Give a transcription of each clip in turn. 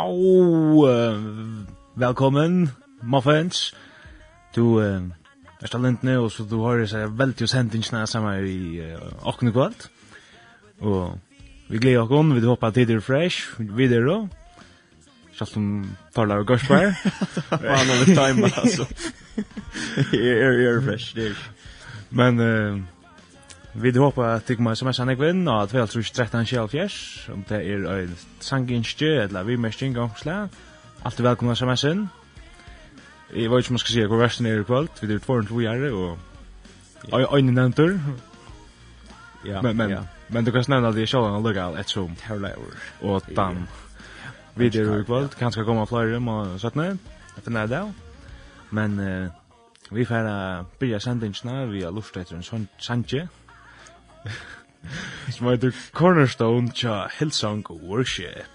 Au! Velkommen, Muffins. Du uh, er stalent ned, og så du har seg veldig og sammen i uh, åkne kvart. Og vi gleder åkken, vi håper at det er fresh, videre da. Selv om taler og gårdsbær. Han har litt time, altså. Jeg er fresh, det er ikke. Men... Uh, Vi håper at det kommer sms-ene ekvinn og at vi alt trus 13 kjellfjers, om det er en sanginskje, eller vi mest ingangsle. Alt er velkomna sms inn Jeg vet ikke om man skal si hvor versen er i kvöld, vi er tvoren tvo gjerne, og øyne nevntur. Ja, men, men, ja. men du kan nevna at det er sjålan og lukka et som herleir og dan. Vi er i kvöld, kanskje kommer flere og 17, jeg finner det Men uh, vi får uh, byrja sendingsna, vi har lust etter en sanje, Som heter Cornerstone tja Hillsong Worship.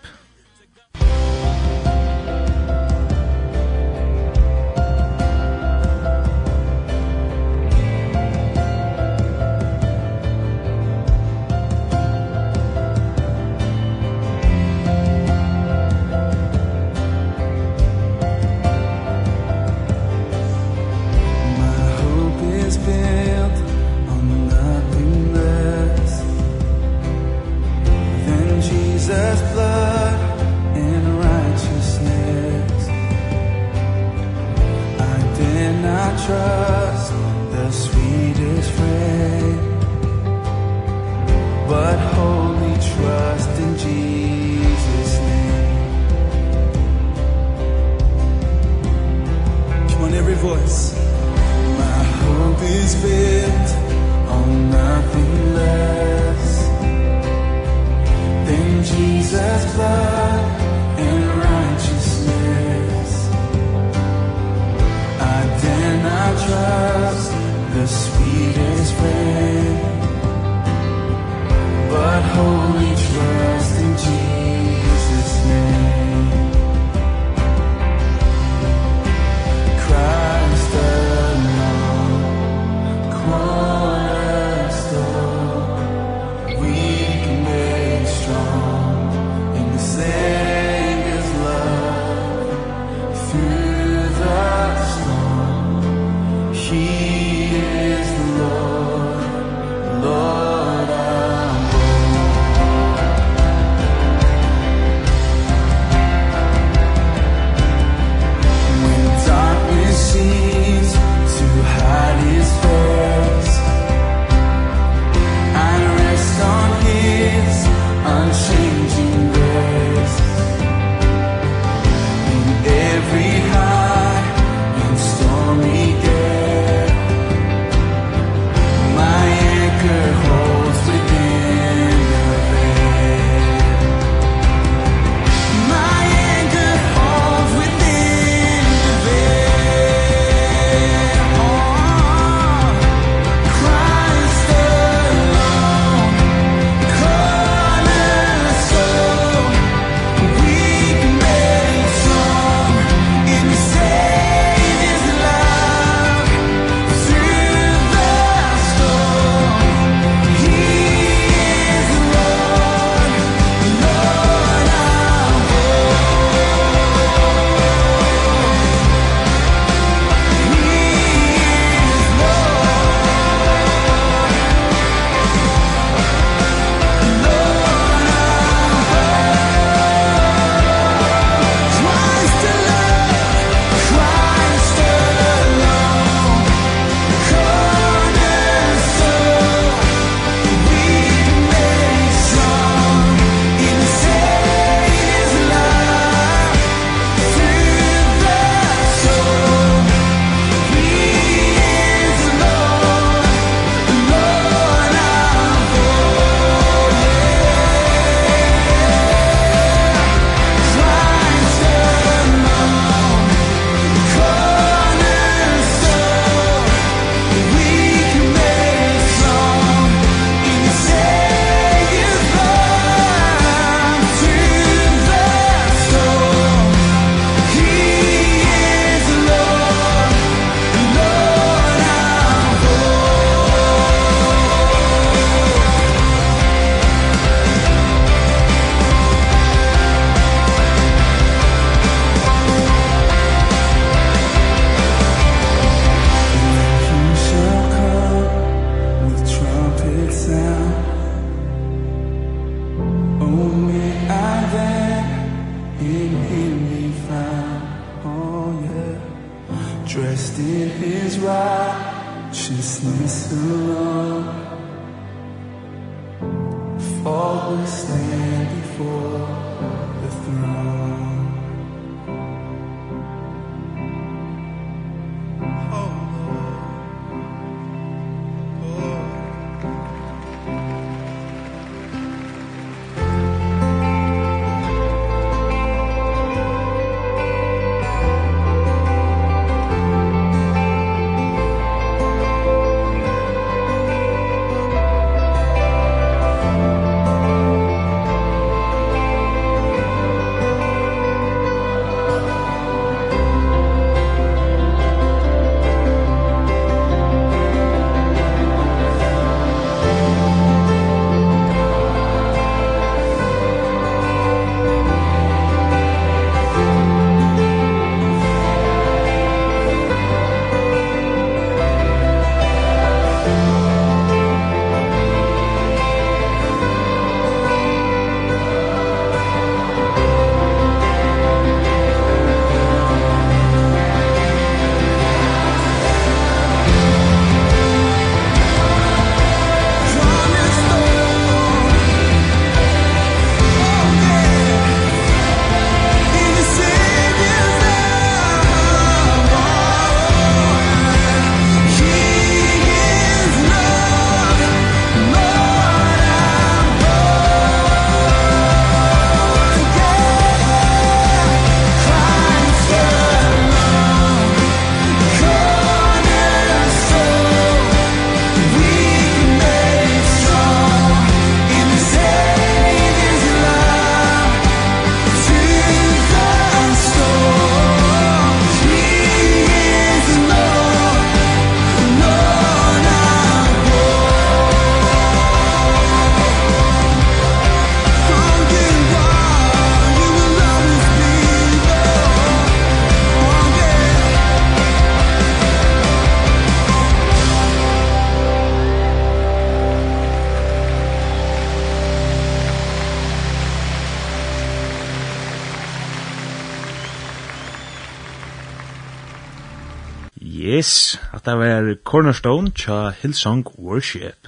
Yes, at det var Cornerstone tja Hillsong Worship.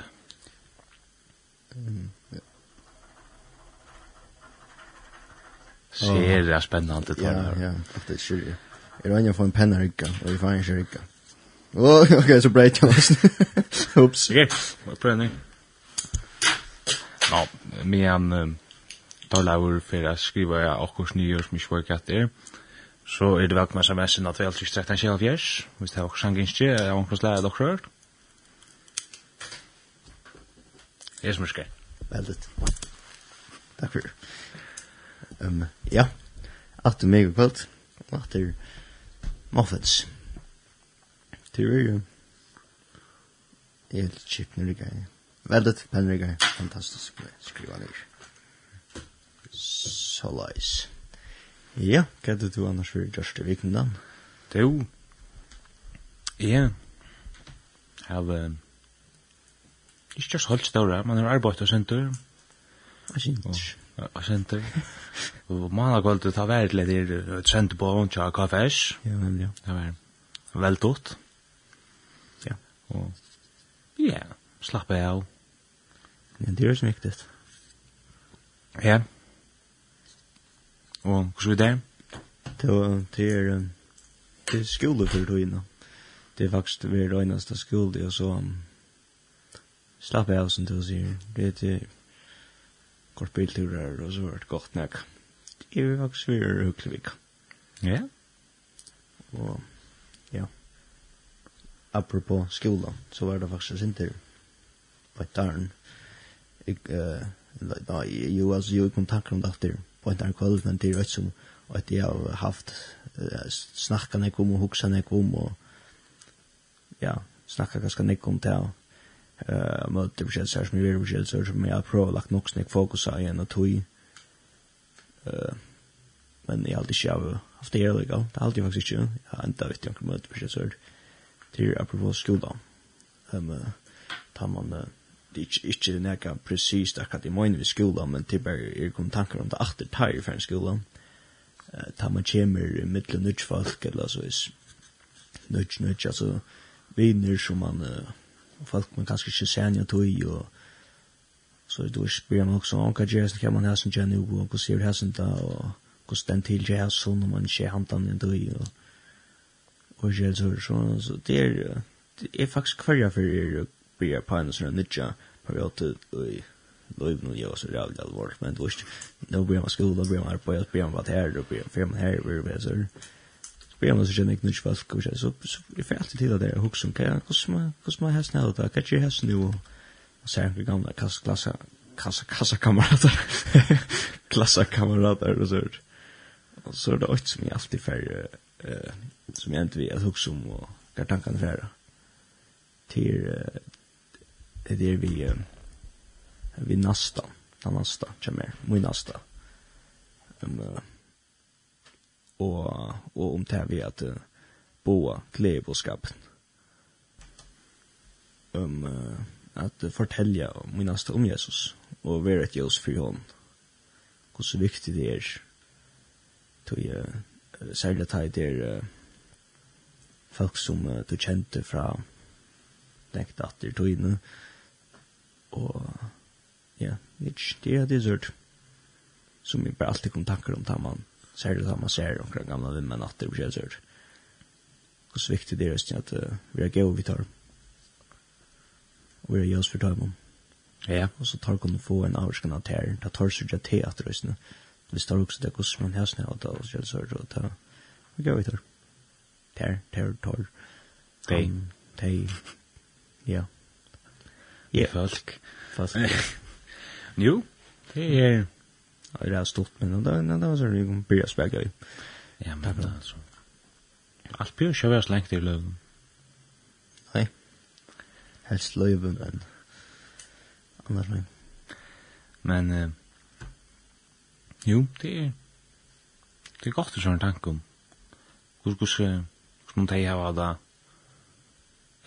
Mm, ja. Ser spennende det Ja, ja, at det skjer. Jeg var inne på en penna rykka, og jeg får ikke rykka. Åh, ok, så breit jeg oss. Ups. Ok, hva prøver ni? Ja, med en um, talavur for å skrive akkurat nyår som ikke var katt er. Så er det velkommen sms'en at vi alltid strekker en kjell fjers, hvis det er også sanginskje, er omkring lærer dere hørt. Jeg er smørske. Veldig. Takk for. Um, ja, at du meg og kvalt, at du muffins. Det er jo helt kjipt når det gøy. Veldig, veldig gøy. Fantastisk. Skriva ned. Så leis. Ja, hva er det du annars for Gjørste da? Jo, jeg har ikke just holdt større, man har arbeidt og senter. Og senter. Og senter. Og man har gått til å ta vært litt i et senter på og tja kaffes. Ja, men ja. Det var vel tått. Ja. Og ja, slapp av. Ja, det er jo så viktig. Ja, ja og hvordan er det? Det er, det er skole for togene. Det er faktisk ved er eneste skole, og så um, slapp jeg av som du sier. Det er til kort bilturer, og så er det godt nok. Det er faktisk vi er Høklevik. Ja. Og, ja. Apropos skolan, så var det faktisk inte på et darn. Jeg, uh, da, jo, altså, jo, i kontakt om det og en kvöld, men det er et som at jeg har haft uh, snakka nek om og hugsa nek om og ja, snakka ganske nek om det og uh, møte beskjelser som jeg er beskjelser som jeg har prøvd lagt nok snakk fokus av igjen og tog uh, men jeg har alltid ikke av haft det her legal, det har alltid faktisk ikke jeg har enda vitt jeg har møte beskjelser til apropos skola um, uh, tar man uh, det er ikke, ikke nekka presist akkurat i møyne ved skolan, men det er bare er kom tankar om det achter tar i fern skolan. Uh, ta man kjemer mittel nudgfolk, eller så is nudg, nudg, altså viner som man, uh, folk man kanskje ikke senja tog, og så då spyr man också om vad jazz kan man ha som Jenny och och ser här sen där och hur den till jazz så när man ser han den ändå ju och jazz så så det är det är faktiskt kvar för er blir på en sånn nidja periode i Løyven og jeg så rævlig alvor, men du visst, nå blir man skola, blir man arbeid, blir man vært her, blir man her, blir man her, blir man Blir man så kjenner ikke nødt folk, og så jeg får alltid til at jeg husker om hvordan man hesten hadde det, hva gjør hesten jo, og så er det gamle kassa, kassakamerater, klassakamerater og sånt. Og så er det alt som jeg alltid fer, som jeg endte vi at husker om, og hva tankene fer, til det er vi, vi nasta, den nasta, kommer, min nasta. Um, og, og om det vi at uh, boa gledeboskapen. Um, uh, at uh, fortelja min nasta om Jesus, og være et Jesus for hånd. Hvor så viktig det er, til uh, særlig at det er uh, folk som uh, du kjente fra, tenkte at det er tog og ja, det er det sørt. Som vi bare alltid kontakter om tar man ser det tar man ser omkring gamla vimmen at det blir sørt. Og så viktig det er at uh, vi er gøy vi tar og vi er gjøs for tar man ja, og så tar kunne få en avskan av ter ta tar sørt jeg te at røysene vi står også det hvordan man hæsne og ta og gjør sørt og ta og gøy vi tar ter, ter, tar Tei, tei, ja, yeah. folk. Fast. jo, det är det er stort men da när det var så det kom börja gøy. Ja, men det alltså. Allt blir ikke vært lengt i løven. Nei. Helst löven men annars men. Men eh, jo, det er det er godt å sånne tanke om. Hur ska hur ska man ta i av det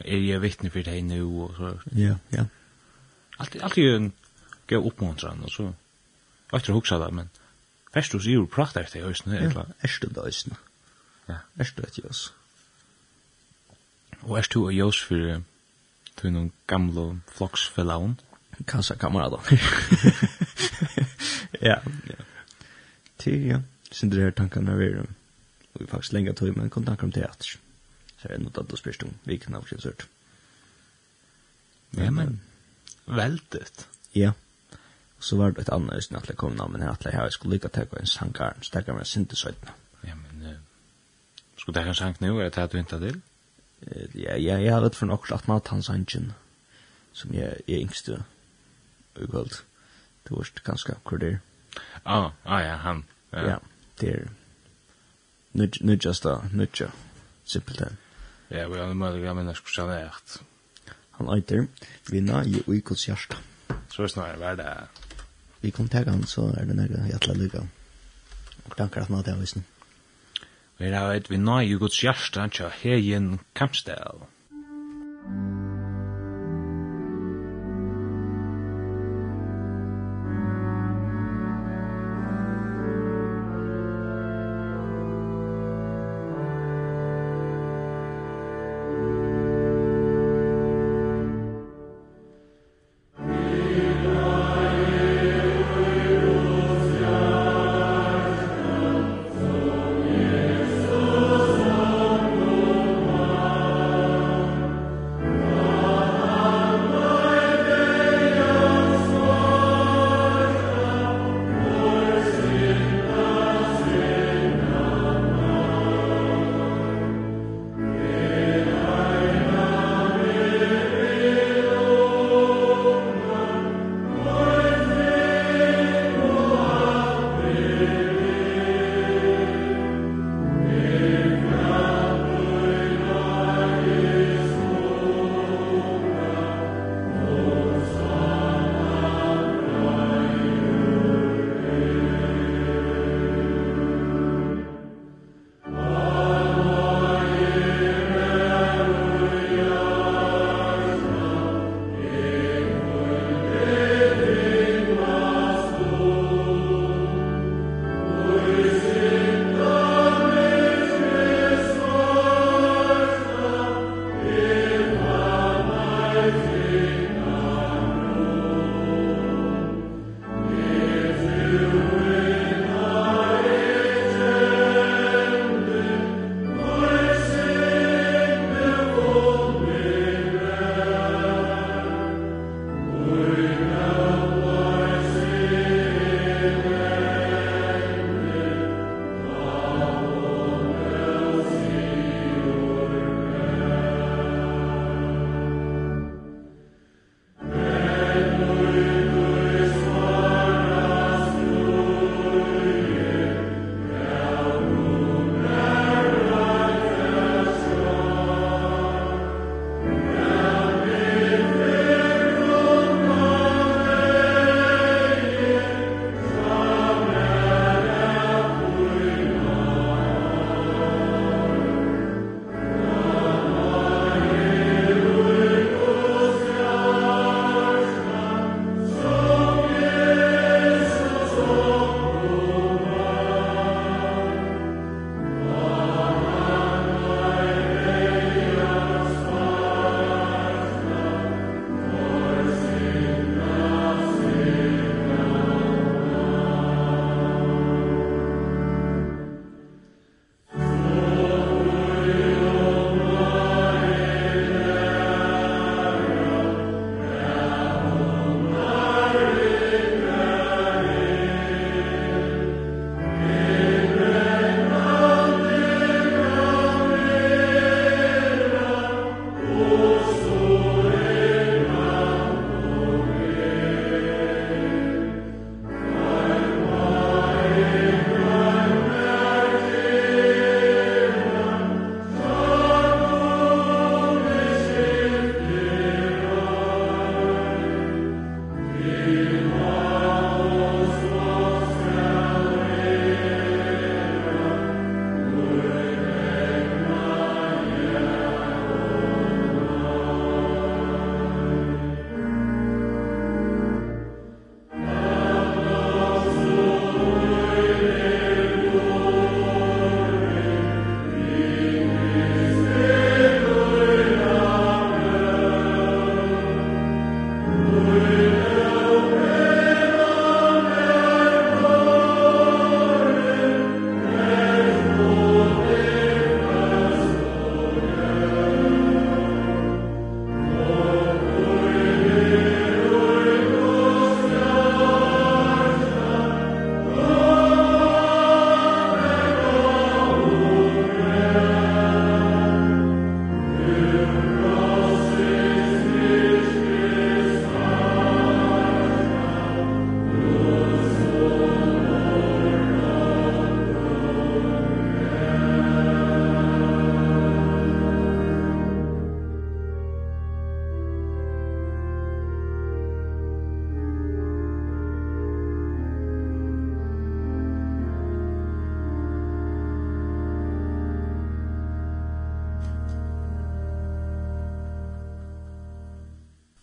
er jeg vittne for deg nå, og så. Ja, ja. Alt, alt er jo en gav oppmåntran, og så, og etter å huksa det, men, først du sier prater etter i høysene, eller? Ja, erst du da høysene. Ja. Erst du etter jøs. Og erst du og jøs for til noen gamle floksfellaun? Kansa kamerader. ja. ja. Til, ja. Sindri her tankene er vi, og vi faktisk lenger tog, men kom tanker om teater. Ja så er det noe at du spørst om hvilken av kjønns hørt. Ja, men veltet. Ja. Og så var det et annet øyne jeg kom navn, men jeg at jeg skulle lykke til å gå en sankar, en stekker med syntesøytene. Ja, men uh, skulle det ha en sang nå, er det det du hintet til? Uh, ja, ja, jeg har vært for nok at mat hans sangen, som jeg er yngste uggholdt. Det var ganske akkurat der. Ah, ah, ja, han. Ja, ja det er nudjasta, nudja, simpelthen. Ja, vi har en möjlig att minnas kursa närt. Han äter, vinna i uikots hjärsta. Så er snarare, hva er det? Vi kom til han så er det några hjertelig lycka. Og tankar att man har det Vi har ett vinna i uikots hjärsta, tja, hejen kampstel. Mm.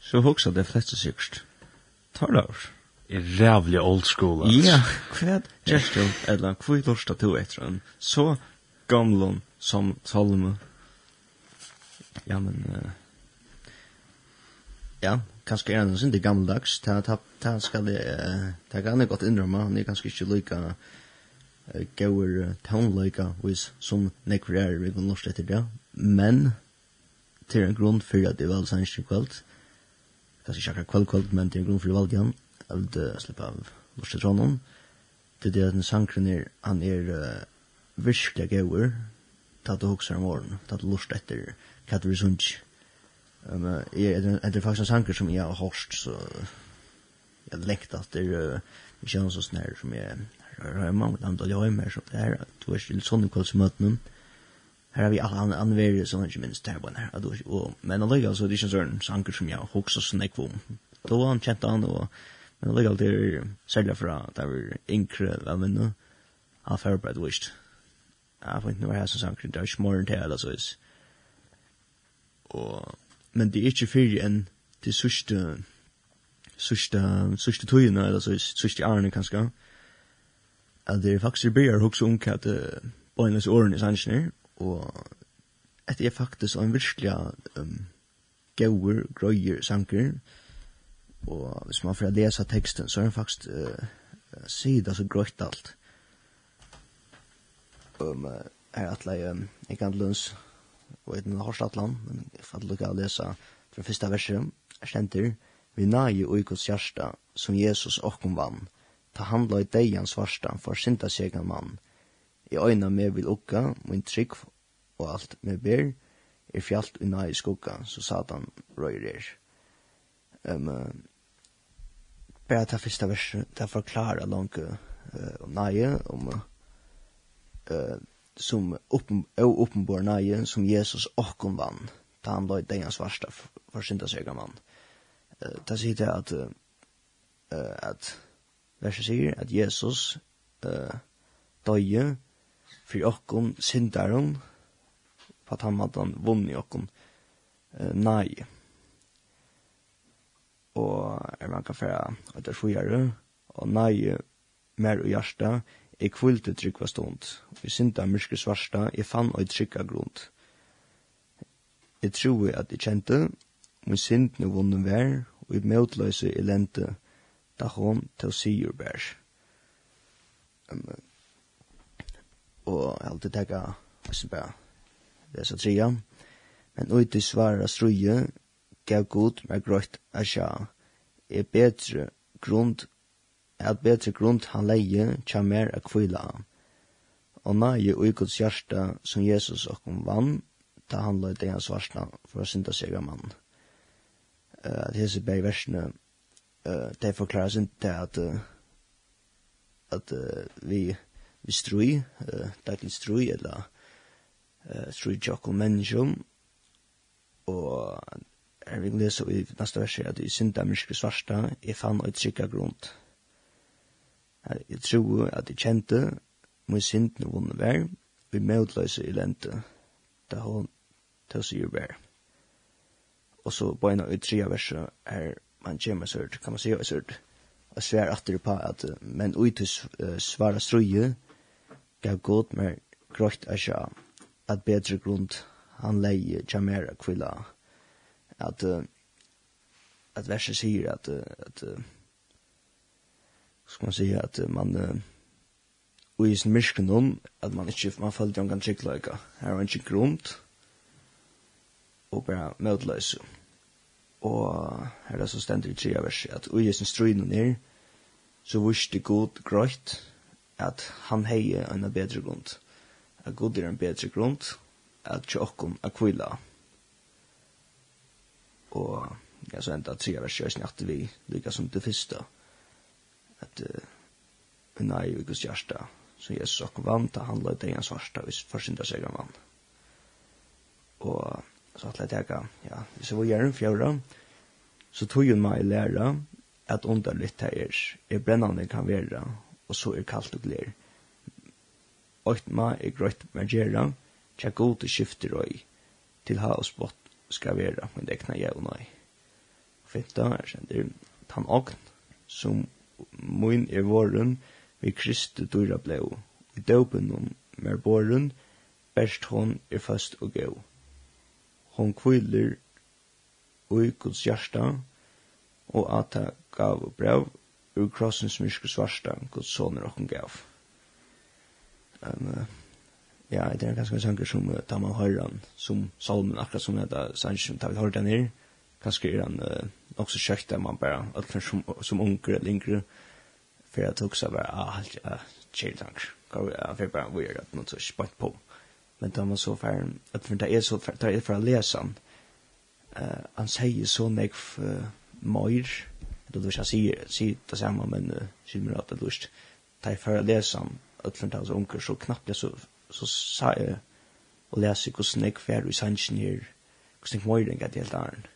Så hugsa det flesta sikkert. Tar det over. Er rævlig old school, altså. Ja, hva gjørs du, eller hva er lorsta du etter en så gamlon som Salome? Ja, men... Uh, ja, kanskje er han sindi gammeldags, ta, ta, ta skal jeg, uh, ta kan jeg godt innrømme, han er kanskje ikke lykka uh, gaur uh, townløyka, hvis som nekver er vi kan lorsta etter det, men til en grunn fyrir at det var sannsyn kveld, kanskje ikke akkurat kveld kveld, men til en grunn for valget han, eller det er slipp av Lorset Trondheim, det er det at den sangren er, han er uh, virkelig gøyver, tatt og hokser om åren, tatt og lort etter Katter Sundj. Um, er, er, er det faktisk en sanger som jeg har hørt, så jeg lengt at det er uh, ikke noe sånn her som jeg har hørt, og det er jo hjemme det er, det er sånn kveld som møtene, Her har vi alla använder sånn ikke minst där på när. Och men det ligger så det ikke en sånn sanker som jag också snack om. Da var han kjent han, og men det ligger där sälja för det är inkre vad Han har forberedt heard Jeg wished. ikke noe her som sanker, det er ikke morgen til eller så is. Och men det er ikke för enn til sørste sørste sørste tøyene eller så sørste åren kanskje. Alltså det är faktiskt blir också om hva det Bøyne's sån ordning sanjer og et er faktisk en virkelig um, gauer, grøyer, sanker, og hvis man får lesa teksten, så er den faktisk uh, sida så grøyt alt. Um, uh, her jeg um, jeg kan lønns, og et norsatlan, men jeg får lukka å lese fra første verset, jeg kjenter, vi nage og ikos hjersta, som Jesus okkom vann, ta handla i deian svarsta, for sinta segan mann, I øyna med vil ukka, min trygg og alt med ber, er fjallt unna i skugga, så satan røyr er. Um, bare ta fyrsta verset, ta forklara langt uh, om nøye, om uh, som oppen, oppenbår nøye, som Jesus okkom vann, da han løy degans varsta for syndasøyga mann. Uh, ta sier det at, uh, at verset sier at Jesus uh, døye, for okkom syndaren, på at han hadde vunnet okkom uh, nei. Og er man kan færa er sjujare, og nei mer og hjärsta, jeg kvilte trykva stund, vi jeg synda myrske svarsta, jeg fann og trykka grunn Jeg tror at jeg kjente, min synd nu vunnen vær, og i møtløse elente da hon til sigur bær. Um, og jeg alltid teka, altså bare, det er så tria, men ut i svara struje, gav god, med grøyt, asja, er bedre grund, er bedre grund han leie, tja mer a kvila. Og nage ui Guds hjärsta som Jesus okkom vann, ta han løy det hans varsna for å synda seg av mann. Uh, at hese berg versene, uh, det forklarer sin til at, uh, at uh, vi, vi strui, uh, daglig strui, eller uh, strui jokko menneskjum, og her vi lesa i neste verset at i synda myrske svarsta, jeg fann og trykka grunt. Jeg tror at jeg kjente, min synd nu vunne vær, vi mødløse i lente, da hon tøs i vær. Og så beina i tria verset er man kjema sørt, kan man sija sørt, og svær atter på at men uitus uh, svara struje, gav god mer grøyt av sja, at bedre grunn han leie jamera kvilla, at, uh, at verset sier at, at uh, skal man si at man uh, og i sin myrsken om at man ikke, man følte om kan sikla ikke, her var ikke grunt, og bare møtløse. Og her er så stendig i tre verset, at og i sin strøyne ned, så vurs det god grøyt, at han heie en bedre grund. At god er en bedre grund, at tjokkum er kvila. Og ja, så enda tre vers kjørs natt vi, lika som det første. At uh, nei, vi gus hjärsta, som Jesus okkom vann, da han løy deg svarsta hvis forsynda seg han vann. Og så at jeg ja, hvis jeg var gjerne fjøra, så tog hun meg læra at underlitt her er, er brennande kan være, og så er kalt og glær. Oitma er grøyt margera, tja god til skifter og til ha og spott skal være, men det kna jeg og nei. Finta er sender tan ogn, som mun er våren, vi kristi dyra bleu, i døpen om mer boren, best hon er fast og gau. Hon kviler ui guds hjarta, og ata gav og brev, ur krossens myrske svarsta, Guds soner okken gav. Um, uh, ja, det er ganske en sanger som uh, tar man høyran, som salmen, akkurat som heter som tar vi høyre den her, kanskje er han uh, også kjøkt der man bare, alt for som, som unger eller yngre, for jeg tok seg bare, ah, alt, ja, kjeldank, gav ja, for jeg bare, vi er at noe så spant på. Men da man så færen, at for det er så, det er for å lese han, uh, han sier så nekv uh, møyr, det du ska se se det samma men ser man att det lust. Ta för det som öllum tals onkel så knappt så så sa jag och läs hur snägg färd i sanchen här hur snägg möjligen att helt där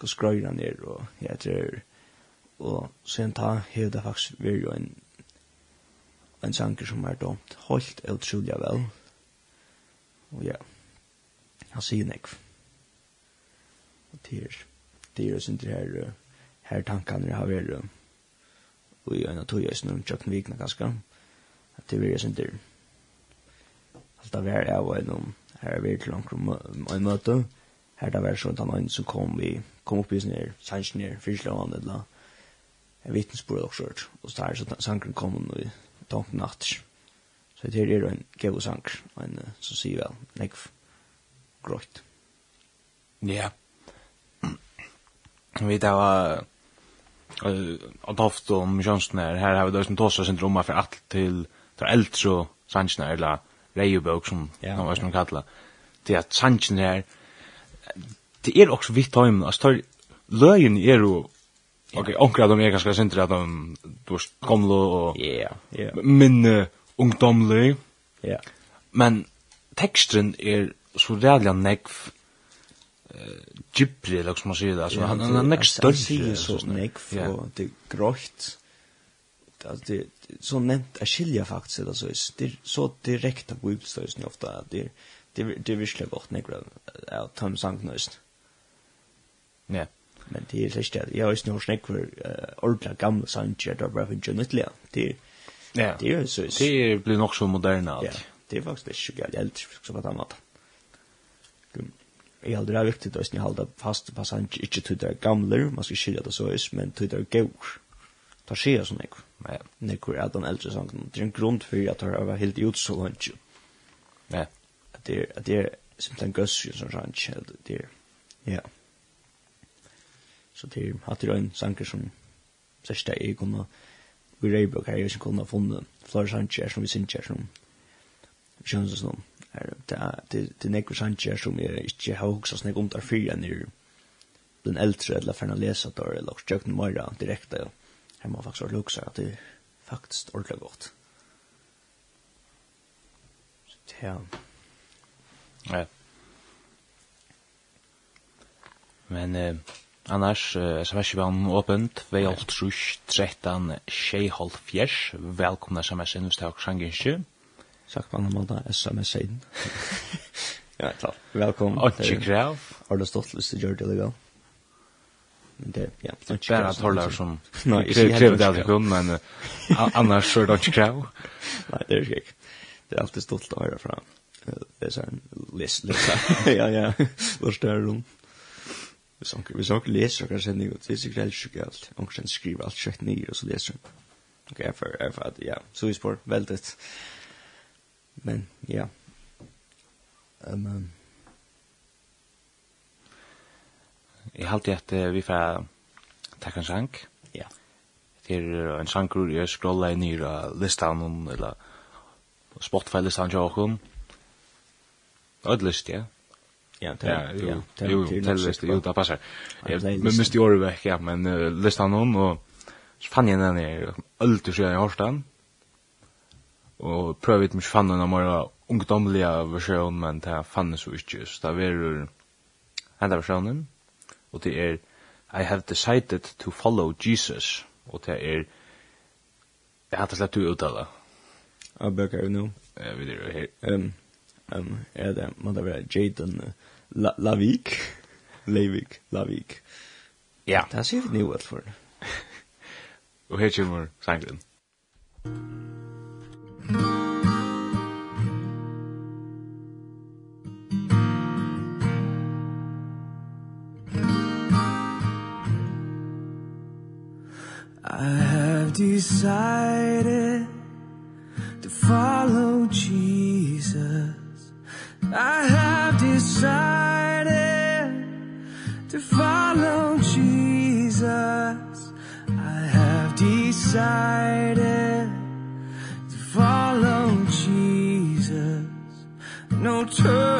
hur han ner och jag tror och sen ta hela faktiskt vi ju en en sanker som är domt helt otroligt väl. Och ja han ser ju näck. Och det är det är ju sånt här her tankene jeg har vært og i øynene tog jeg snur tjøkken vikene ganske at det vil jeg sin dyr alt av her er var noen her er vi til en møte. Her det var sånn at han som kom vi kom opp i sin her sannsyn her fyrslående eller en vittnesbord og også og så er så sangren kom og vi tanken natt så det er en gøy sanker en som sier vel nekv grått ja. Vi tar var att ofta om chansner här har vi då som tossa syndroma för allt till för äldre sansner eller rejubok som yeah, de var kalla det. Att sansner det är också vitt høym, altså tar løyen er jo okej onkra de er ganske sentra att de då komlo och ja ja. men ungdomlig. Ja. Men teksten är så rädligt negv. Ghibli, eller som man säger det. Alltså, han, han är näck större. Han säger så näck, och det är grått. Alltså, det är så nämnt att skilja faktiskt. Alltså, det är så direkta på uppstöjsen ofta. Det är, det är, det är virkelig godt negra av Tom Sanknøyst. Ja. Men det er slik at jeg har ikke noe snakk for ordentlig gamle sanger, det er bare for ikke nyttelig. Det Ja. Det är så. Det blir nog så moderna allt. Ja, det är faktiskt inte så gärna äldre som att annat. Gud jeg heldur det er viktig at jeg halda fast fast han ikke til det gamle, man skal skilja det så is, men til det gaur. Det skjer sånn ekkur. Ja. Nekkur er den eldre sangen. Det er en grunn for at det var helt ut så langt jo. Ja. At det er, at det er simpelthen gøss jo som sang, det er, ja. Så det er, at det er en sanger som sørst jeg er kunne, vi reibok her, jeg er kunne ha funnet flere sanger som vi synes er som, vi synger som, er det er nekve sanger som jeg ikke har hugsa snakk om der fyrir enn den eldre eller for fyrir lesa der eller stjøkken mara direkte her må faktisk også lukse at det er faktisk ordentlig godt så det er ja men eh, annars eh, så var åpent Vi vei alt trus 13 tjejhold fjers velkomna sms hvis det har sanger sagt på annan måte, SMS-siden. ja, klart. Velkommen. Åtje krav. Har du stått lyst til å gjøre det legal? Men Det, ja, det er bare tollar som krever det alltid kun, men annars så er det ikke krav. Nei, det er ikke ikke. Det er alltid stolt å høre fra. Det er sånn, les, les, ja, ja, hvor større rom. Vi sanker, vi sanker leser hver sending, og det er sikkert helt sjukke alt. Ongersen skriver alt kjøtt nye, og så leser hun. Ok, jeg får, jeg får, ja, så vi spår, veldig. Men, ja. Um, um. Jeg halte at uh, vi får takk en sang. Ja. Det er en sang hvor jeg scroller inn i listan eller Spotify-listan til åkken. Ødelist, ja. Ja, det er jo, det er jo, det er jo, det passer. Men miste i året vekk, ja, men listan om, og så fann jeg den i ødelist, jeg har hørt og prøver ikke fann noen mer ungdomlige versjon, men det fann så ikke, så det er enda versjonen, og det er I have decided to follow Jesus, og det er jeg hatt slett du uttale. Ja, bøker jo nå. Ja, vi er her. Um, um, er det, må det være Jadon La Lavik? Lavik, Lavik. Ja. Det er sikkert nye for. og her kommer sangren. Thank. I have decided to follow Jesus. I have decided to follow Jesus. I have decided turn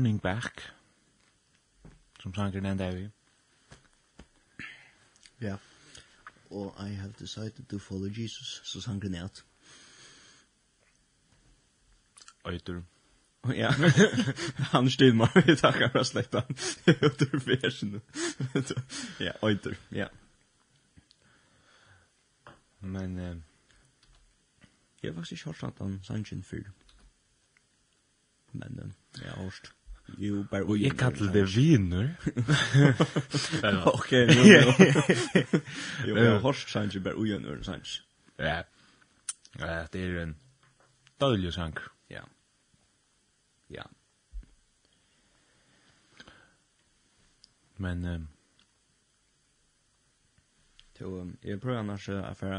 Turning Back, som sanger den der vi. Ja, og I have decided to follow Jesus, så sanger den at. Øytur. Ja, han styr meg, vi takkar for slekta. Øytur versen. Ja, Øytur, ja. Men, eh, jeg har faktisk ikke hørt at han sanger den fyr. Men, eh, ja, hørst. Jo, bare ui. jeg kallar det viner. Ok, jo, jo. Jo, jeg har hørt sanns jo bare ujenur sanns. Ja. Ja, det er en dødelig sank. Ja. Ja. Men, um, Jo, jeg prøver annars å fære...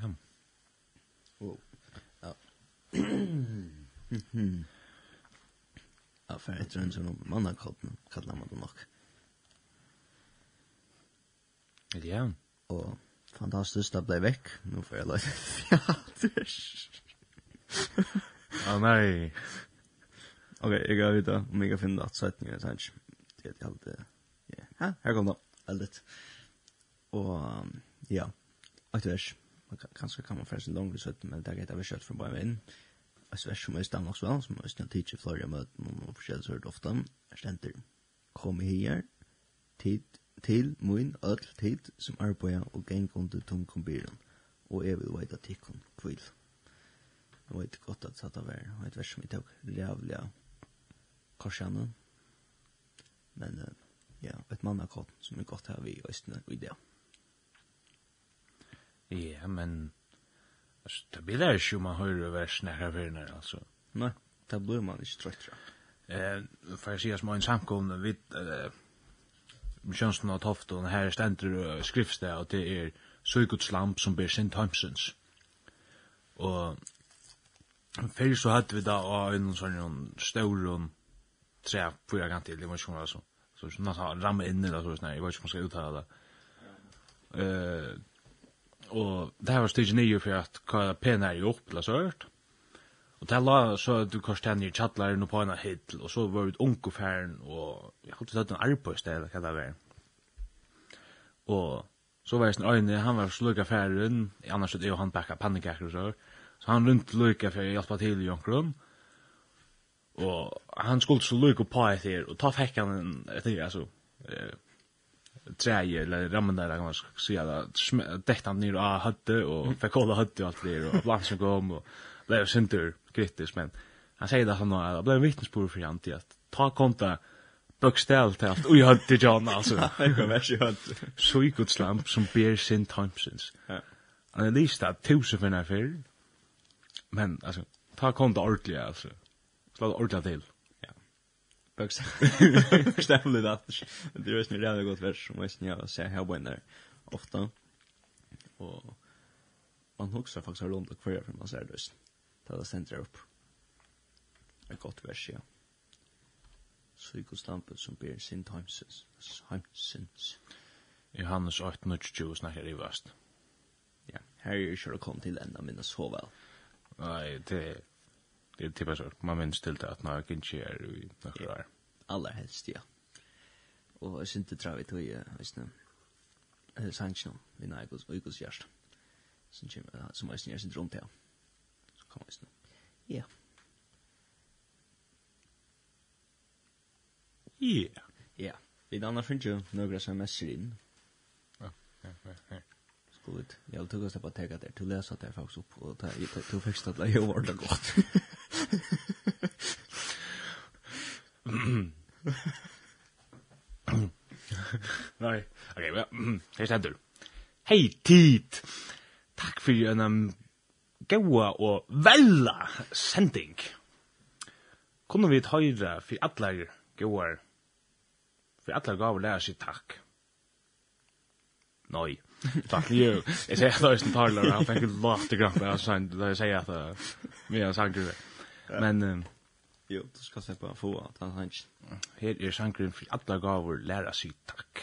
Ja. Oh. Ja. Ja, for etter en sånn mannakotten, kallar man det nok. Ja. Og fantastisk, det ble vekk. Nå får jeg løyde fjater. Å nei. Ok, jeg kan vite om jeg kan finne at setninger, jeg tenker. Det er alt det. Ja, her kom det. Veldig. Og ja, et vers. Kanskje kan man forresten langere søtten, men det er greit at vi kjøtt for bare veien. Ja et vers som är stannar också väl, som är teacher flere møten og forskjellig sørt ofte, er ständer. Kom her, tid, til min öll tid som arbeider og geng under tungkombiren, og jeg vil veida tikkun kvill. Jeg vet godt at det var et vers som jeg tok rævlig korsjane, men ja, et mannakott som er godt her vi i Østene i det. Ja, men Alltså, det blir det ju man hör versen här när alltså. Nej, det blir man inte trött. Eh, för jag säger små en samkom vid eh Johnson och Tofton här ständer skriftstä och det är Suikuts lamp som ber sin Thompsons. Och för så hade vi da av en sånn stor tre, fyra gånger till det var ikke alltså. det var så. Så sånn at han ramme inn i så sånn, jag vet inte hur man ska uttala det og det här var stig nio för att kalla penare upp eller så hört. Og det la så du du kanske i chatlaren og på en hill og så var det onkoffären og jag hade sett en sted, eller hva det var. Og så var jeg en øyne, han var sluka færen, annars hade jo han bakka pannekaker og så. Så han runt lukka för att hjälpa til i jonkrum. og han skulle så lukka på etter, og ta fäckan han här alltså träje eller rammen där kan man säga att detta ner av hade och fick kolla hade och allt det och platsen kom och blev center kritisk men han säger att han har blev vittnesbörd för han till att ta konta bokställ till allt. Och jag hade John alltså. Det kan väl så hade så i god slamp som beer sin thompsons. Ja. Han är list att tusen för när men alltså ta konta ordentligt alltså. Slå ordentligt till. Bokstavligt att det är ju redan gott vers som måste jag ser här på där ofta. Och man huxar faktiskt har långt kvar för man ser det. Ta det centra upp. Ett gott vers ja. Psykostampet som ber sin timesins. Timesins. Johannes 8.20 snackar i vast. Ja, här är ju kör kom till ända minna så väl. Nej, det Det är typ så man minns till det att när jag inte är i några år. Allra helst ja. Och jag synte tror vi till visst nu. Eh sanction vi när går vi går just. Som kommer som är snärs runt där. Så kommer visst nu. Ja. Ja. Ja. Vi dannar finns ju några sms inn. Ja, ja, ja god. Jag tog oss på att ta der Du läser det faktiskt upp og ta i det. Du fick stadla i ordentligt gott. Nei, ok, ja, her stender. Hei, tid! Takk for en um, gaua og vella sending. Kunne vi høyre for alle gauar, for alle gavar lærer seg takk. Nei, takk jo. Jeg sier at det er en taler, han fikk lov til grann, men jeg sier at det er en sanger. Men um, jo, du ska på få att han han. Här är sjankren för alla gåvor lära sig tack.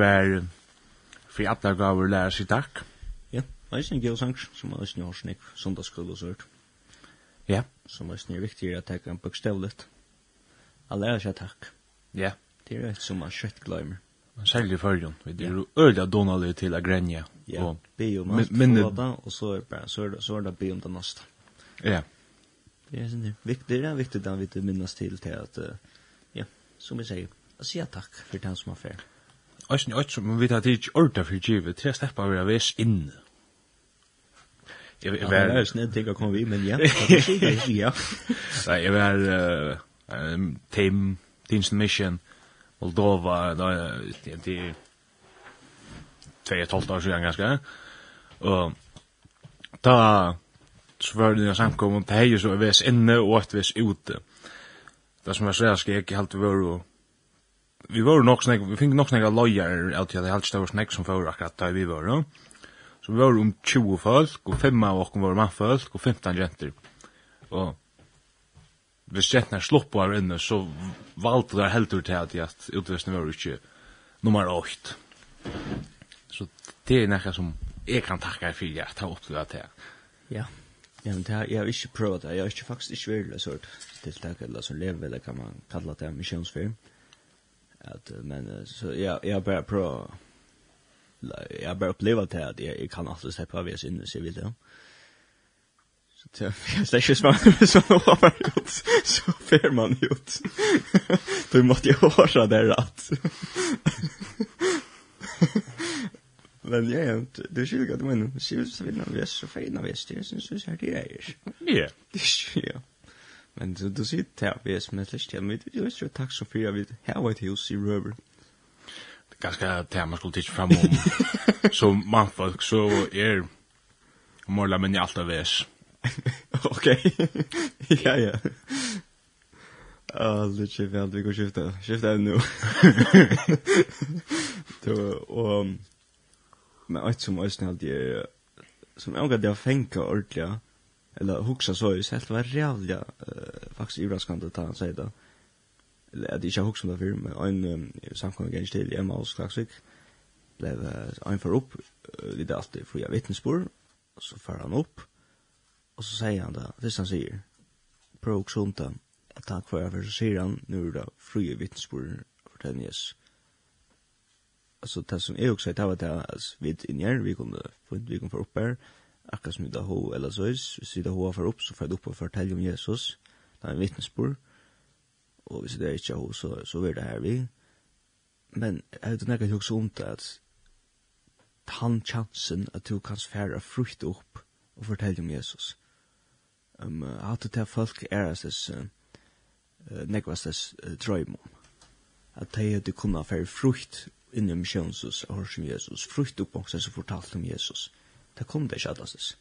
var för alla gåvor lära sig takk. Ja, det är en god sang som är snart snick söndagskull och sånt. Ja, som er snart viktig at ta en bokstavligt. Alla er sig takk. Ja, det er ett som man skött glömmer. Man säljer förjon. Det är ju öliga donaler till att gränja. Ja, be om allt för och så är det bara så er det, så är det be om det nästa. Ja. Det är sen viktigt, det er viktig at vi minnas til till att ja, som vi säger, säga takk för den som har färd. Øysen i øyt som vi tar tidsk orda for givet, tre steppa vi er ves inne. Jeg var... Ja, det er snedd ting å komme vi, men ja, ja. Nei, jeg var Team, Teams Mission, Moldova, da er det 2,5 år siden ganske, og da så var det samkommet, det er jo så ves inne og et ves ute. Det som var så jeg skal ikke halte vore og vi var nok snakk, vi fink nok snakk av lojar av til at det helst var snakk som for akkurat da vi var, no? Så vi var om 20 folk, og 5 av oss var mannfolk, og 15 jenter. Og hvis jentene slopp var inne, så valgte der heldur til at at utvisning var ikke nummer 8. Så det er nekka som jeg kan takka for at ta opp til det. Ja, ja men det har jeg ikke prøvd, jeg har ikke faktisk ikke vært det sort tiltak, eller så leve, eller kan man kalla det misjonsfirm. Ja Att men så ja jag bara pro jag bara uppleva det att jag, kan alltså släppa av er inne så vill det Så det är släcker som så har gjort så fer man gjort. Då måste jag höra det rätt. Men ja, ja, du skiljer gott men, så vill man vara så fin av er, det syns så här det är. Ja. Det är ju. Men så du sier det her, vi er som er slik til, men vi er ikke takk så fyrir, vi har vært hos i røver. Det er ganske det man skulle tidsje fram om, som mannfolk, så er morla men i alt av ves. Ok, ja, ja. Ah, det er vel, vi går skifta, skifta enn nu. Og, men alt som er snart, som er omgå det er fengt ordentlig, ja eller huxa så ju helt var jävla faktiskt överraskande ta han säger det. Eller att jag huxar det för men en samkom igen till Emma och Klaxvik blev en för upp lite alltid jag vittnesbörd och så far han upp och så säger han det det han säger pro xunta att han kvar för så säger han nu då fria vittnesbörd för den yes alltså det som är också det var det alltså vid injer vi kunde få vi kunde få upp här akkurat som vi da ho eller så is, hvis vi da ho har opp, så får jeg opp og fortelle om Jesus, det er en vittnesbord, og hvis det er ikke ho, så, så er det her vi. Men jeg vet ikke hva om det, at han chansen at du kan fære frukt opp og fortelle om Jesus. Um, at det er folk er hans uh, nekvastes uh, drøym om. At de hadde kunnet fære frukt inni misjonsens og hørs om Jesus, frukt opp og så fortalte om Jesus. Jesus det kom det ikke atlases.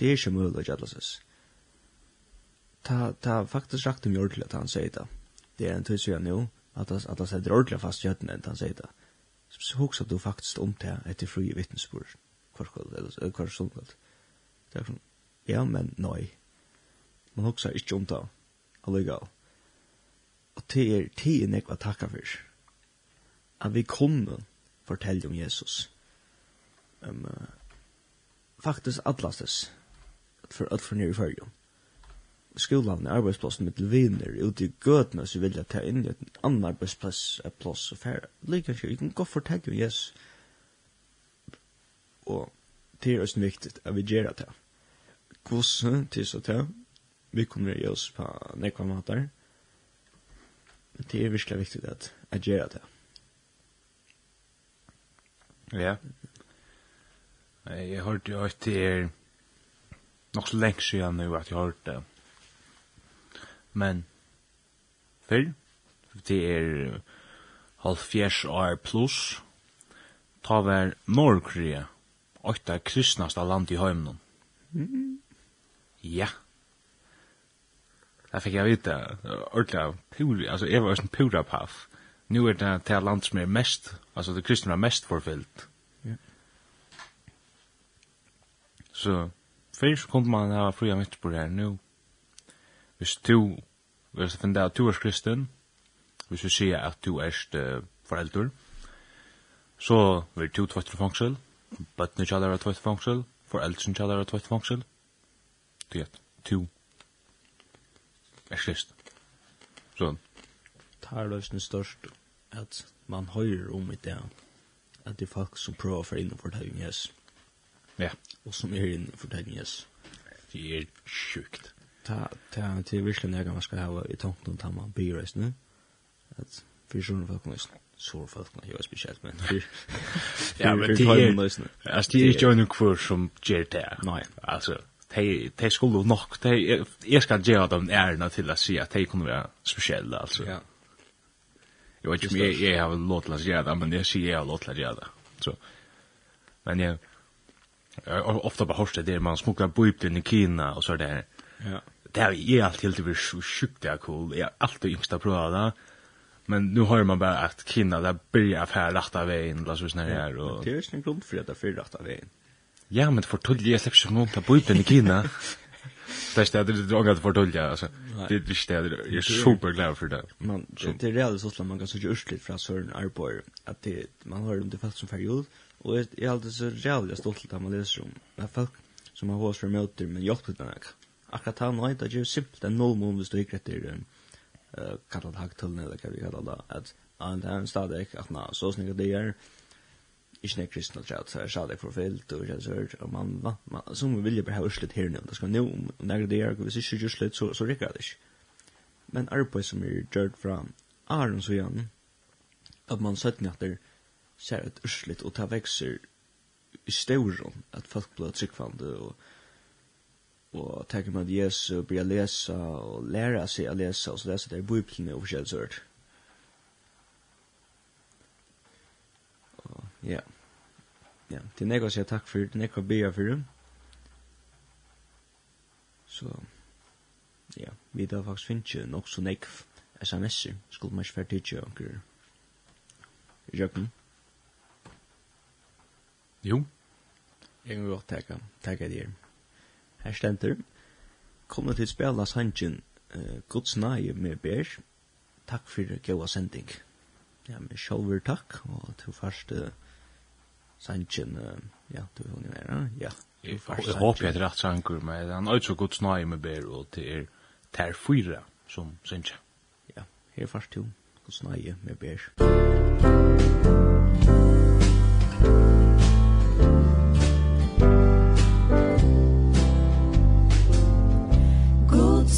Det er ikke mulig ikke atlases. Ta, ta faktisk rakt om jordelig at han sier det. Det er en tid siden jo, at han, at han setter ordentlig fast i høttene enn han sier det. Så hoksa du faktisk om det etter fri vittnesbord, hver kveld, eller hver stundkveld. Det er sånn, ja, men nei. Man hoksa ikke om det, alligevel. Og det er tiden jeg var takka for. At vi kunne fortelle om Jesus. Um, uh, faktisk atlastes for alt for nere i fyrjo. Skolan, arbeidsplassen, mitt viner, ute i gøtene, så vil jeg ta inn i et annet arbeidsplass, et plass og færre. Like ikke, jeg kan godt fortelle om Jesus. Og det er også viktig at vi gjør det. Kvosse til så til, vi kommer i oss på nekva matar. Men det er virkelig viktig at jeg gjør det. Ja. Yeah. Jeg hørte jo at det er nok så lenge siden nu at jeg hørte det. Men før, det er halvfjers år pluss, ta vær Norgria, åtta kristnast av land i heimnum. Mm. Ja. Det fikk jeg vite, ordentlig, pur, altså jeg var en pura paff. Nu er det til land som er mest, altså det kristne er mest forfyllt. Så fyrir så kom man ha fria mitt på det her nu. Hvis du, hvis du finner at du er kristen, hvis du sier at du er uh, foreldur, så vil du tvøyt fra fangsel, bøttene kjallar er tvøyt fra fangsel, foreldren kjallar er tvøyt fra fangsel, du gjett, du er kristen. Så. Tar løsene størst at man høyrer om i det, at det er folk som prøver å få inn for innenfor det, yes. Ja. Og som er inn for fortelling, yes. Det er sjukt. Ta, ta, til virkelig nega man skal ha i tanken om man blir reist, ne? At fyrsjonen folk nøys, sår folk nøys, jo er spesielt, men Ja, men det er, altså, det er ikke jo noe kvur som gjør det. Nei. Altså, de, de skulle nok, de, jeg skal gjøre dem ærena til å si at de kunne være spesielle, altså. Ja. Jeg vet ikke om jeg, jeg har lov til å gjøre det, men jeg sier jeg har lov til å gjøre det. Så, men jeg, ofta på det där man smokar bojpten i Kina och så där. Ja. Det är ju allt helt över sjukt där cool. Jag alltid yngsta prova det. Men nu har man bara att Kina där börjar affär rätta vägen la så snär här och Det är ju en grund för att det för rätta vägen. Ja, men för tullje släpps ju någon på bojpten i Kina. Det är det du har för tull jag alltså. Det är det jag är superglad för det. Man det är reellt så att man kan så just lite från sån arbor att det man har dem det fast som period. Og jeg, jeg er alltid så rævlig stolt til at man leser om det er folk som har hos for møter men hjelp til denne. Akkurat han og det er simpelt en noll måned hvis du ikke etter uh, kallet hagtullen, eller hva vi kallet det, at han er en stadig at na, så snikker det gjør ikke nek kristne træt, så er stadig forfylt og ikke sørt, og man, man, man, som vil jo bare ha urslitt her nå, det skal nå, og når det gjør, hvis ikke urslitt, så, så rikker det ikke. Men arbeid som er gjørt fra Aron så gjerne, at man søttene at det ser ett ursligt och ta växer i storum att folk blir tryckvande och och tagga med Jesus börja läsa och lära sig att läsa och så läsa det i Bibeln och försöka så Ja. Ja, det nekva jag tack för det nekva be för det. Så ja, vi där faktiskt finns ju nog så nekv sms-er, skulle man svär till jag. Jag kan. Jo. Jeg kan godt takke, takke deg. Her stender. Kommer til spela sangen uh, Guds nage med Bær. Takk for gode sending. Ja, men sjølver takk, og til første sangen, uh, ja, du vil jo være, ja. Jeg håper jeg er rett sanger, men han er også Guds nøye med Bær, og til er ter fyra som sangen. Ja, her først jo Guds nage med Bær. Musikk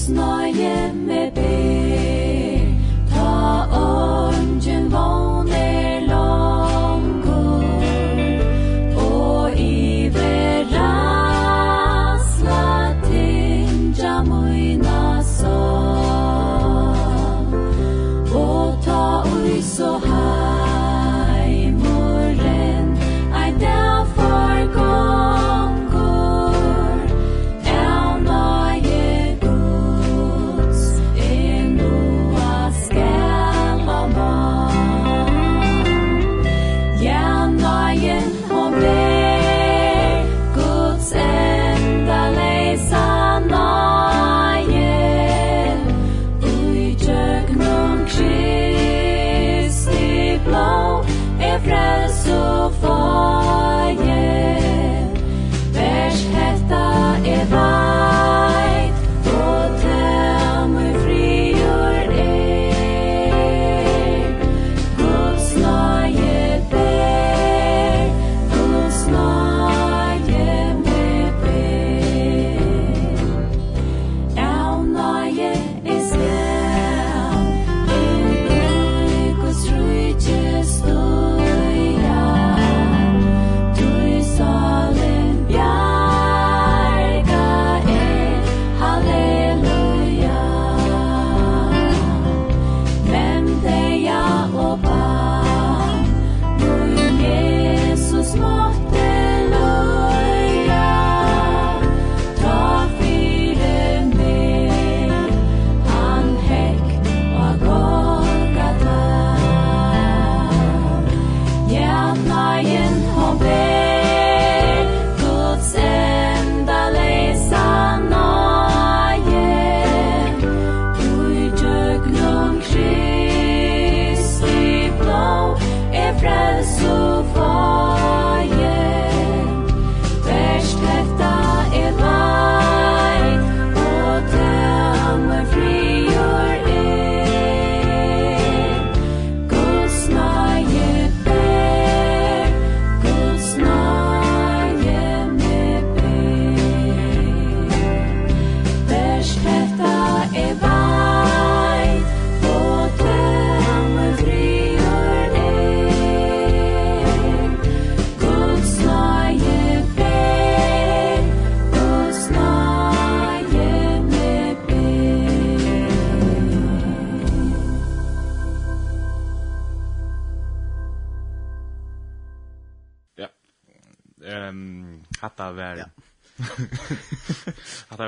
snøye med be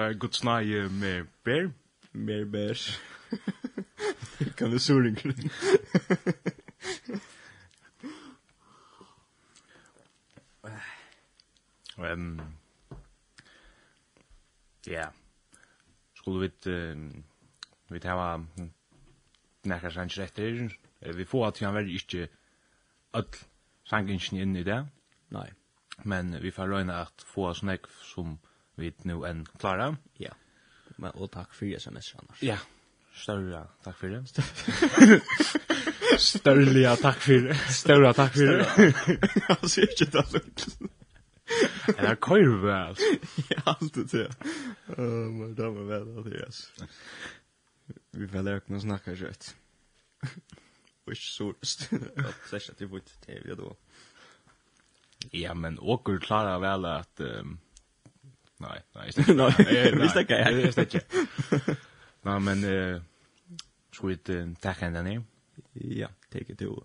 var gott snaj med bär. Mer bär. kan du suring. Ehm Ja. Skulle vit ehm vit hava nakar sanns rätter. Vi får att han väl inte öll sangen inn i det. Nei. Men vi får røyna at få oss nekv som vi nu nå enn klara. Ja. Men, og takk for sms annars. Ja. Større takk for det. Større takk for det. Større takk for det. Jag ser inte det lukt. Er det korv, altså? Ja, alt det til. Åh, men det var väl at det, altså. Vi får lära oss snacka kjøtt. Och ikke sorest. Det er ikke at vi bort til det da. Ja, men åker klarer väl att... Um, Nej, nej. Nej, visst inte. Visst inte. Nej, men uh, ska vi tacka den ner. Ja, take it to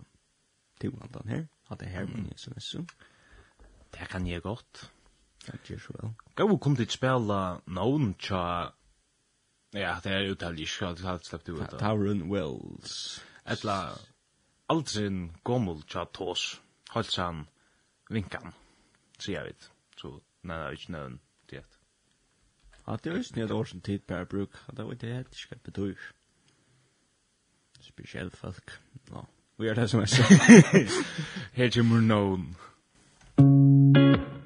to one down here. Har det här men så så. Det kan ju gott. Tack ju så. Gå kom dit spela någon tja? Ja, det är uttaligt skall det halt släppt ut. Tauren Wells. Etla Aldrin Gommel cha tos. Halsan vinkan. Så jag vet. Så nej, jag vet inte. At det er ikke et år som tid per bruk, det var det helt ikke betyr. Spesielt folk. Nå, vi er det som er så. Her kommer noen. Thank.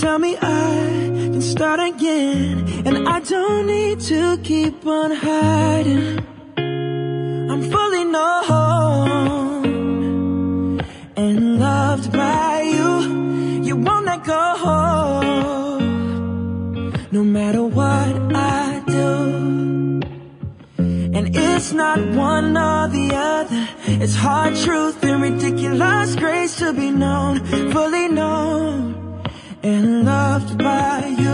tell me I can start again And I don't need to keep on hiding. I'm fully known And loved by you. You won't let go. No matter what I do And it's not one or the other. It's hard truth and ridiculous grace to be known Fully known and loved by you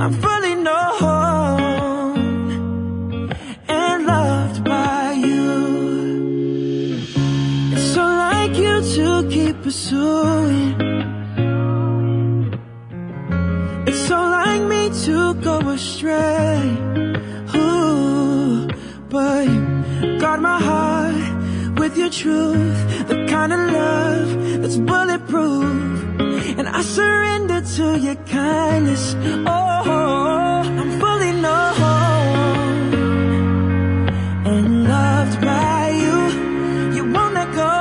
I'm fully known and loved by you. It's so like you to keep pursuing. It's so like me to go astray. Ooh, but guard my heart with your truth. The kind of love that's bulletproof. I surrender to your kindness. Oh, I'm fully known And loved by you You won't let go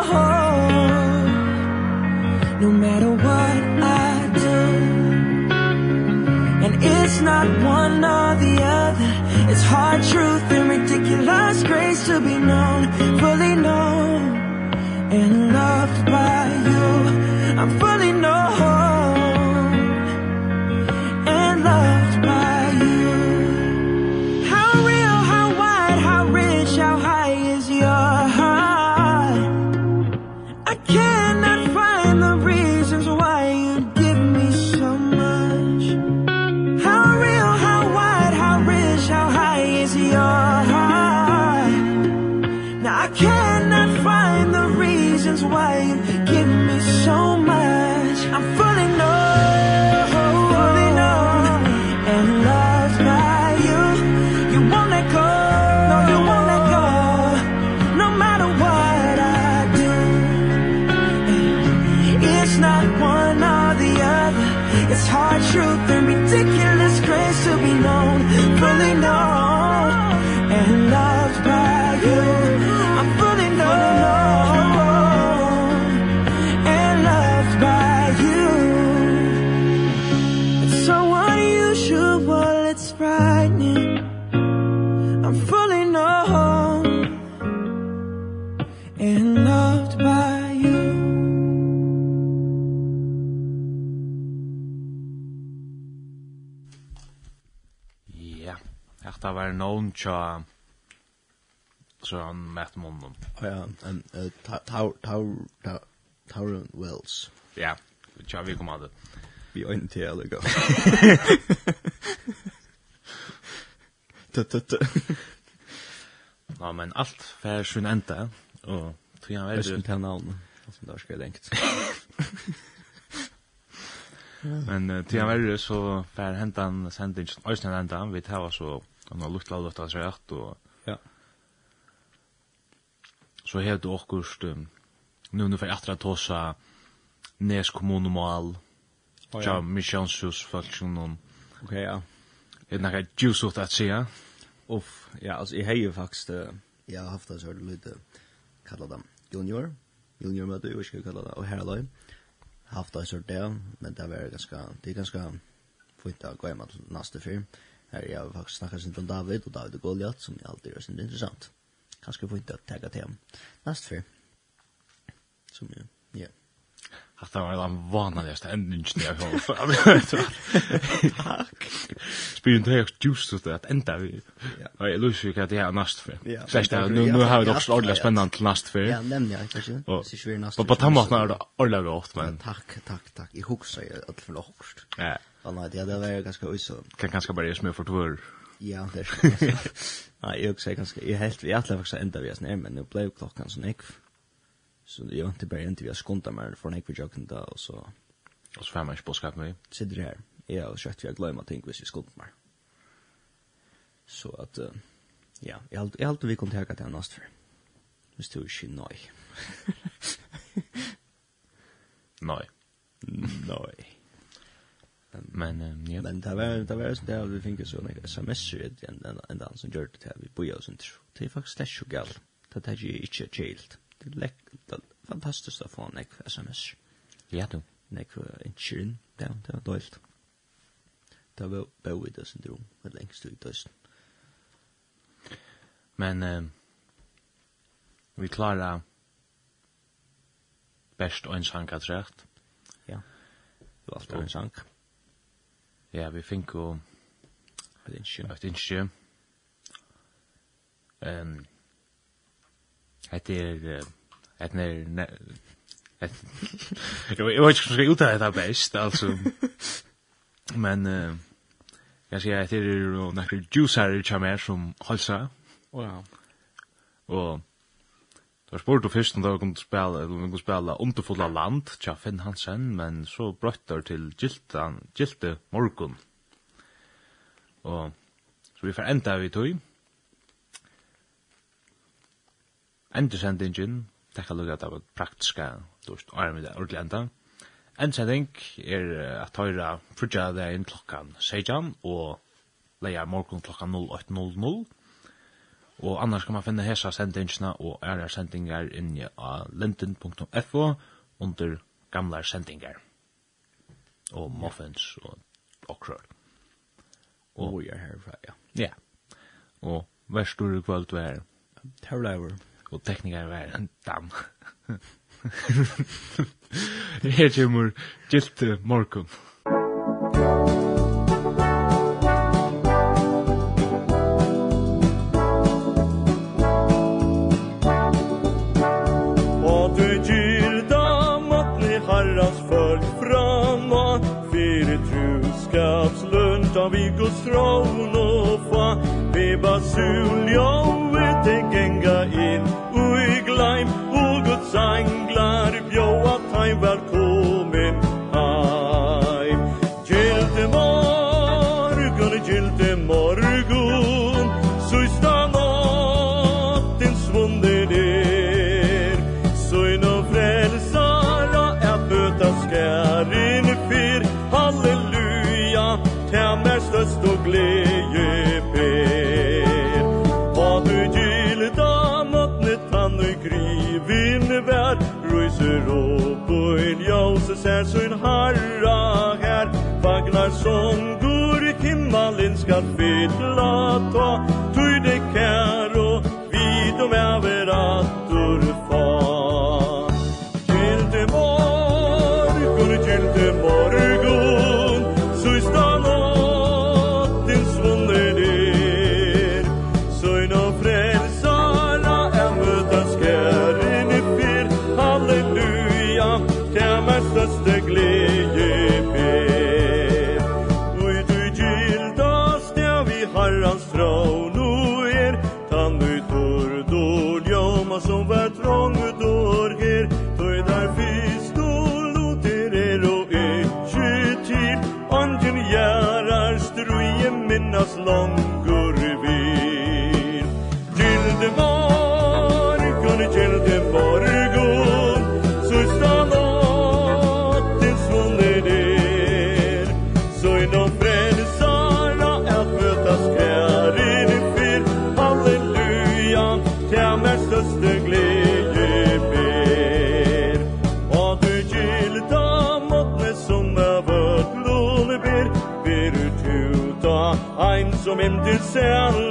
No matter what I do. And it's not one or the other. It's hard truth and ridiculous grace to be known. Fully known And loved by you I'm fully known tja så han mætt munnen. Munden. Ja, en Tower Wells. Ja, tja vi kom av det. Vi øyne til heller gå. Tut Ja, men alt fær sin ända och tror jag veldig... inte han namn. Alltså där skal jeg lengt. Men uh, tog han veldig, så fær hentan sendingen, östnen enda, vi tar så han har lukta alt hans rett, og ja. så hevde åkust, um, nu nu fyrir atra tosa nes kommunumal, oh, ja, missionshus, faction, og ok, ja. Er det nekka juice ut at sida? Uff, ja, altså, jeg heier faktisk uh, Jeg har haft det så lite, kalla dem junior, junior møte, jeg skal kalla det, og her herreløy. Haft det så det, men det var ganske, det er ganske fint å gå hjem til neste fyr. Her jag har faktisk snakket sin om David og David og Goliath som alltid är sin intressant. Kanske får inte tagga til ham neste för. Som jo, ja. Att det var den vanligaste endingen jeg har för. Tack. Spyr inte högst just ut at enda vi. Ja. Jeg Jag lusar ju att det är näst för. Så nu, nu har vi också ordentligt spennende til näst för. Ja, nämligen jag kanske. Og på tammatna er det ordentligt gott. Men takk, takk, tack. Jag huxar ju allt för lågt. Ja. Ja, nei, det var varit ganska ojså. Kan bare bara smör for tvør. Ja, det. er Nei, jeg säger ganske... Jeg helt vi alla faktisk enda vi er snär men nå ble jo klockan sånn ekv. Så jeg vant inte bara inte vi har skontat mer för nekv jag jokken da, og så Og så får man ju påskap med. Sitter det här. Ja, och så att jag glömmer tänka vis vi skontat mer. Så Uh, ja, jeg har jeg har vi kontakt att han nästa. Det står ju nej. Nej. Nøy. Men um, ja. Men det var det var så där vi fick så några SMS ut igen den den den som gjorde det vi bojar inte. Det är faktiskt det så galt. Det är ju inte chilt. Det är lätt fantastiskt att få en SMS. Ja då. Nek insurance down där då. Det var bo i det syndrom med längst ut då. Men um, vi klarar best og en sang at rett. Ja. Det var allt en sank. Ja. Ja, vi fink jo et innskje, et innskje. Um, Hette er, hette er, jeg vet ikke om jeg skal uttale det best, altså. Men, uh, jeg sier, hette er jo nekker juicer i kjamer som halsa. Wow. Og, Du har spurt du først om du kunne spela, eller kunne spela underfulla land, tja Finn Hansen, men så brøttar til Giltan, Gilte Morgon. Og så vi får enda vi tog. Endersendingen, tekka lukka at det var praktiska, lort, og er med det ordentlig enda. Endsending er at høyra frutja det inn klokkan 16, og leia morgon klokkan 08.00, Og annars kan man finne hesa sendingsna og æra sendingar inni av linden.fo under gamla sendingar. Og muffins og okrør. Og vi er herfra, ja. Ja. Og vær stor kvöld vær. Terror. Og teknikar vær en dam. Her kommer gilt morgon. Thank. throne of fire be basulio som gur himmelen skal fylla ta ser